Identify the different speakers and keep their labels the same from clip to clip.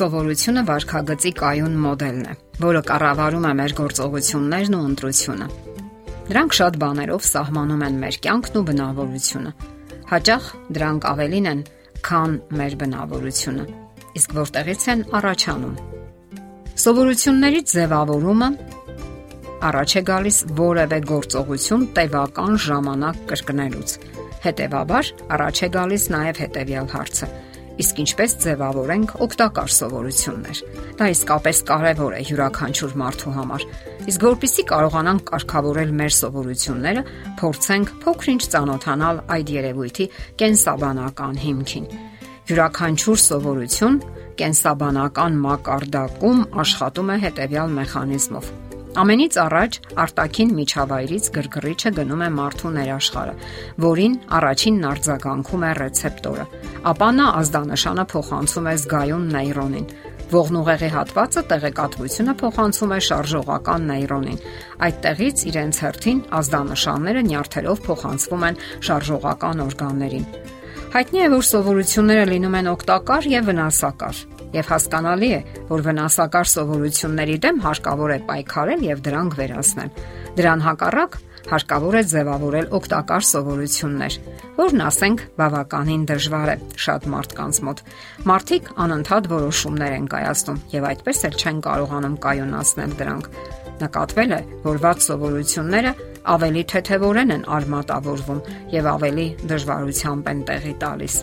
Speaker 1: Սովորությունը վարքագծի կայուն մոդելն է, որը կառավարում է մեր գործողություններն ու ընտրությունը։ Դրանք շատ բաներով սահմանում են մեր կյանքն ու բնավորությունը։ Հաճախ դրանք ավելին են, քան մեր բնավորությունը։ Իսկ որտեղից են առաջանում։ Սովորությունների ձևավորումը առաջ է գալիս որևէ գործողություն տևական ժամանակ կրկնելուց։ Հետևաբար, առաջ է գալիս նաև հետևյալ հարցը Իսկ ինչպես ձևավորենք օգտակար սովորություններ։ Դա իսկապես կարևոր է յուրաքանչյուր մարդու համար։ Իսկ որpիսի կարողանանք կարգավորել մեր սովորությունները, փորձենք փոքրինչ ճանոթանալ այդ երևույթի կենսաբանական հիմքին։ Յուրաքանչյուր սովորություն կենսաբանական մակարդակում աշխատում է հետևյալ մեխանիզմով Ամենից առաջ արտաքին միջավայրից գրգռիչը գնում է մարդու ներաշխարը, որին առաջինն արձագանքում է ռեցեպտորը, ապա նա ազդանշանը փոխանցում է զգայուն նեյրոնին, Ողնուղեղի հատվածը տեղեկատվությունը փոխանցում է շարժողական նեյրոնին։ Այդտեղից իրենց հերթին ազդանշանները նյարդերով փոխանցվում են շարժողական օրգաններին։ Հայտնի է, որ սովորությունները լինում են օգտակար եւ վնասակար, եւ հասկանալի է, որ վնասակար սովորությունների դեմ հարկավոր է պայքարել եւ դրանք վերացնել։ Դրան հակառակ հարկավոր է ձևավորել օգտակար սովորություններ, որն ասենք բավականին դժվար է շատ մարդկանց մոտ։ Մարդիկ անընդհատ որոշումներ են կայացնում եւ այդպես էլ չեն կարողանում կայունացնել դրանք։ Նկատվել է, որ ված սովորությունները ավելի թեթևորեն են արմատավորվում եւ ավելի դժվարությամբ են տեղի տալիս։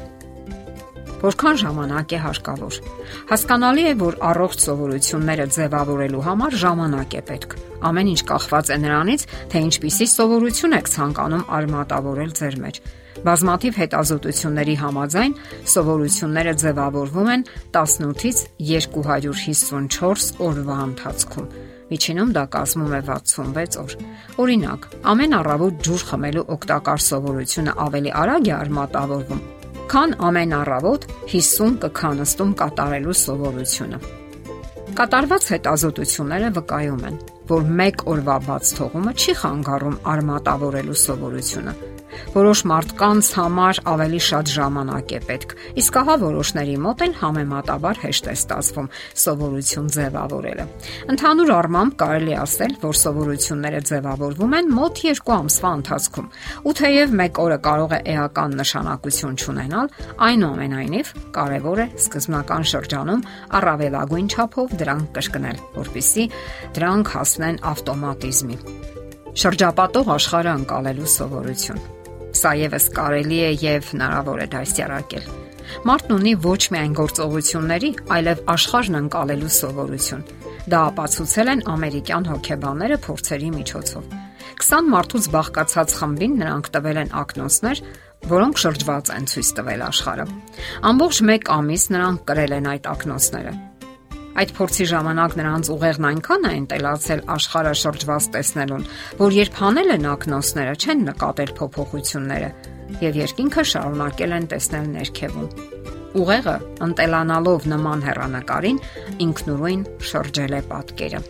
Speaker 1: Որքան ժամանակ է հարկավոր։ Հասկանալի է, որ առողջ սովորությունները ձևավորելու համար ժամանակ է պետք։ Ամեն ինչ կախված է նրանից, թե ինչպիսի սովորություն եք ցանկանում արմատավորել ձեր մեջ։ Բազմաթիվ հետազոտությունների համաձայն սովորությունները ձևավորվում են 18-ից 254 օրվա ընթացքում Միջինում դա կազմում է 66 օր։ Օրինակ, ամեն առավոտ ջուր խմելու օգտակար սովորությունը ավելի արագ է արմատավորվում, քան ամեն առավոտ 50 կքանստում կատարելու սովորությունը։ Կատարված հետազոտությունները վկայում են, որ 1 օրվա բաց թողումը չի խանգարում արմատավորելու սովորությունը Որոշ մարդկանց համար ավելի շատ ժամանակ է պետք, իսկ ահա որոշների մոտ էլ համեմատաբար հեշտ է ստացվում սովորություն ձևավորելը։ Ընդհանուր առմամբ կարելի ասել, որ սովորությունները ձևավորվում են մոտ 2 ամսվա ընթացքում։ Ու թեև 1 օրը կարող է էական նշանակություն չունենալ, այնուամենայնիվ կարևոր է սկզբնական շրջանում առավելագույն չափով դրանք կրկնել, որpիսի դրանք հասնեն ավտոմատիզմի շրջապատող աշխարհը անցալելու սովորություն։ Սա եւս կարելի է եւ հնարավոր է դասյարակել։ Մարդն ունի ոչ միայն գործողությունների, այլև աշխարհն անցալելու սովորություն։ Դա ապացուցել են ամերիկյան հոգեբանները փորձերի միջոցով։ 20 մարդուց բաղկացած խմբին նրանք տվել են ակնոցներ, որոնք շրջված են ցույց տվել աշխարհը։ Ամբողջ 1 ամիս նրանք կրել են այդ ակնոցները։ Այդ փորձի ժամանակ նրանց ուղեղն այնքան է ընտելացել աշխարհը շրջված տեսնելուն, որ երբ հանել են ակնոցները, չեն նկատել փոփոխությունները եւ երկինքը շարունակել են տեսնել ներքևում։ Ուղեղը ընտելանալով նման հեռանկարին ինքնուրույն շրջել է պատկերը։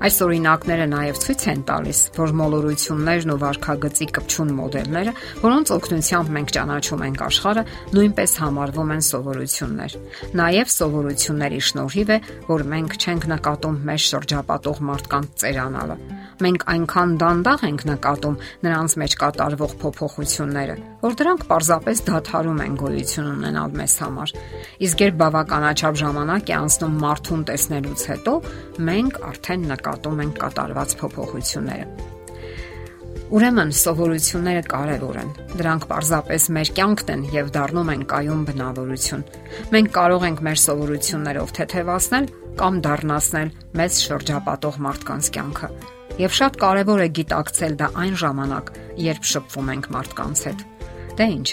Speaker 1: Այս օրինակները նաև ցույց են տալիս, որ մոլորություններն ու վարքագծի կպչուն մոդելները, որոնց օգնությամբ մենք ճանաչում ենք աշխարհը, նույնպես համարվում են սովորություններ։ Նաև սովորությունների շնորհիվ է, որ մենք չենք նկատում մեր շրջապատող մարդկանց ծերանալը մենք այնքան դանդաղ ենք նկատում նրանց մեջ կատարվող փոփոխությունները, որ դրանք պարզապես դադարում են գոյություն ունենալ մեզ համար։ Իսկ երբ բավականաչափ ժամանակ է անցնում մարդուն տեսնելուց հետո, մենք արդեն նկատում ենք կատարված փոփոխությունները։ Ուրեմն սովորությունները կարևոր են։ Դրանք պարզապես մեր կյանքն են եւ դառնում են կայուն բնավորություն։ Մենք կարող ենք մեր սովորություններով թեթևացնել կամ դառնացնել մեծ շրջապատող մարդկանց կյանքը եւ շատ կարեւոր է գիտակցել դա այն ժամանակ, երբ շփվում ենք մարդկանց հետ։ Դե ի՞նչ,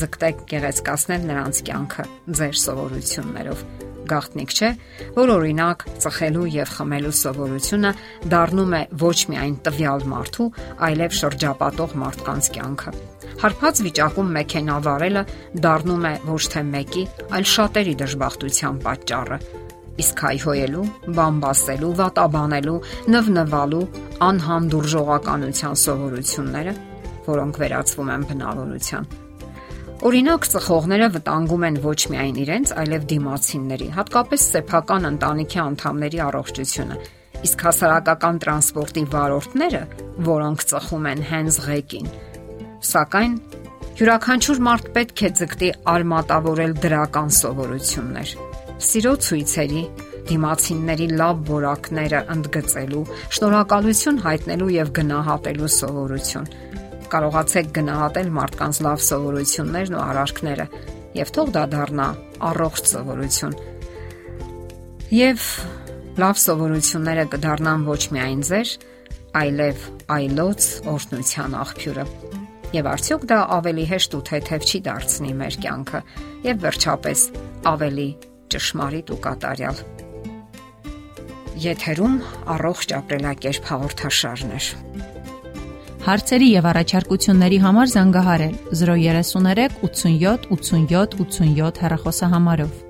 Speaker 1: ձգտեք գեղեցկացնել նրանց կյանքը ձեր սովորություններով գաղտնիք չէ, որ օրինակ ծխելու եւ խմելու սովորությունը դառնում է ոչ միայն տվյալ մարդու, այլև շրջապատող մարդկանց կյանքը։ Հարբած վիճակում մեքենա վարելը դառնում է ոչ թե մեկի, այլ շատերի դժբախտության պատճառը, իսկ հայհոյելու, բամբասելու, վատաբանելու, նվնվալու, անհանդուրժողականության սովորությունները, որոնք վերածվում են բնավորության։ Օրինակ, ծխողները վտանգում են ոչ միայն իրենց, այլև դիմացինների, հատկապես սեփական ընտանիքի անդամների առողջությունը։ Իսկ հասարակական տրանսպորտի վարորդները, որոնք ծխում են հենց ղեկին, սակայն յուրաքանչյուր մարդ պետք է ձգտի արմատավորել դրական սովորություններ։ Սիրո ցույցերի, դիմացինների լավ որակները ընդգծելու, շնորհակալություն հայտնելու եւ գնահատելու սովորություն կարողացեք գնահատել մարդկանց լավ սովորություններն ու արարքները եւ թող դա դառնա առողջ սովորություն։ Եվ լավ սովորությունները կդառնան ոչ միայն ձեր, այլև այլոց օրհնության աղբյուրը։ Եվ արդյոք դա ավելի հեշտ ու թեթև չի դարձնի մեր կյանքը եւ վերջապես ավելի ճշմարիտ ու կատարյալ։ Եթերում առողջ ապրելակերպ հաղորդաշարն է։
Speaker 2: Հարցերի եւ առաջարկությունների համար զանգահարել 033 87 87 87 հեռախոսահամարով։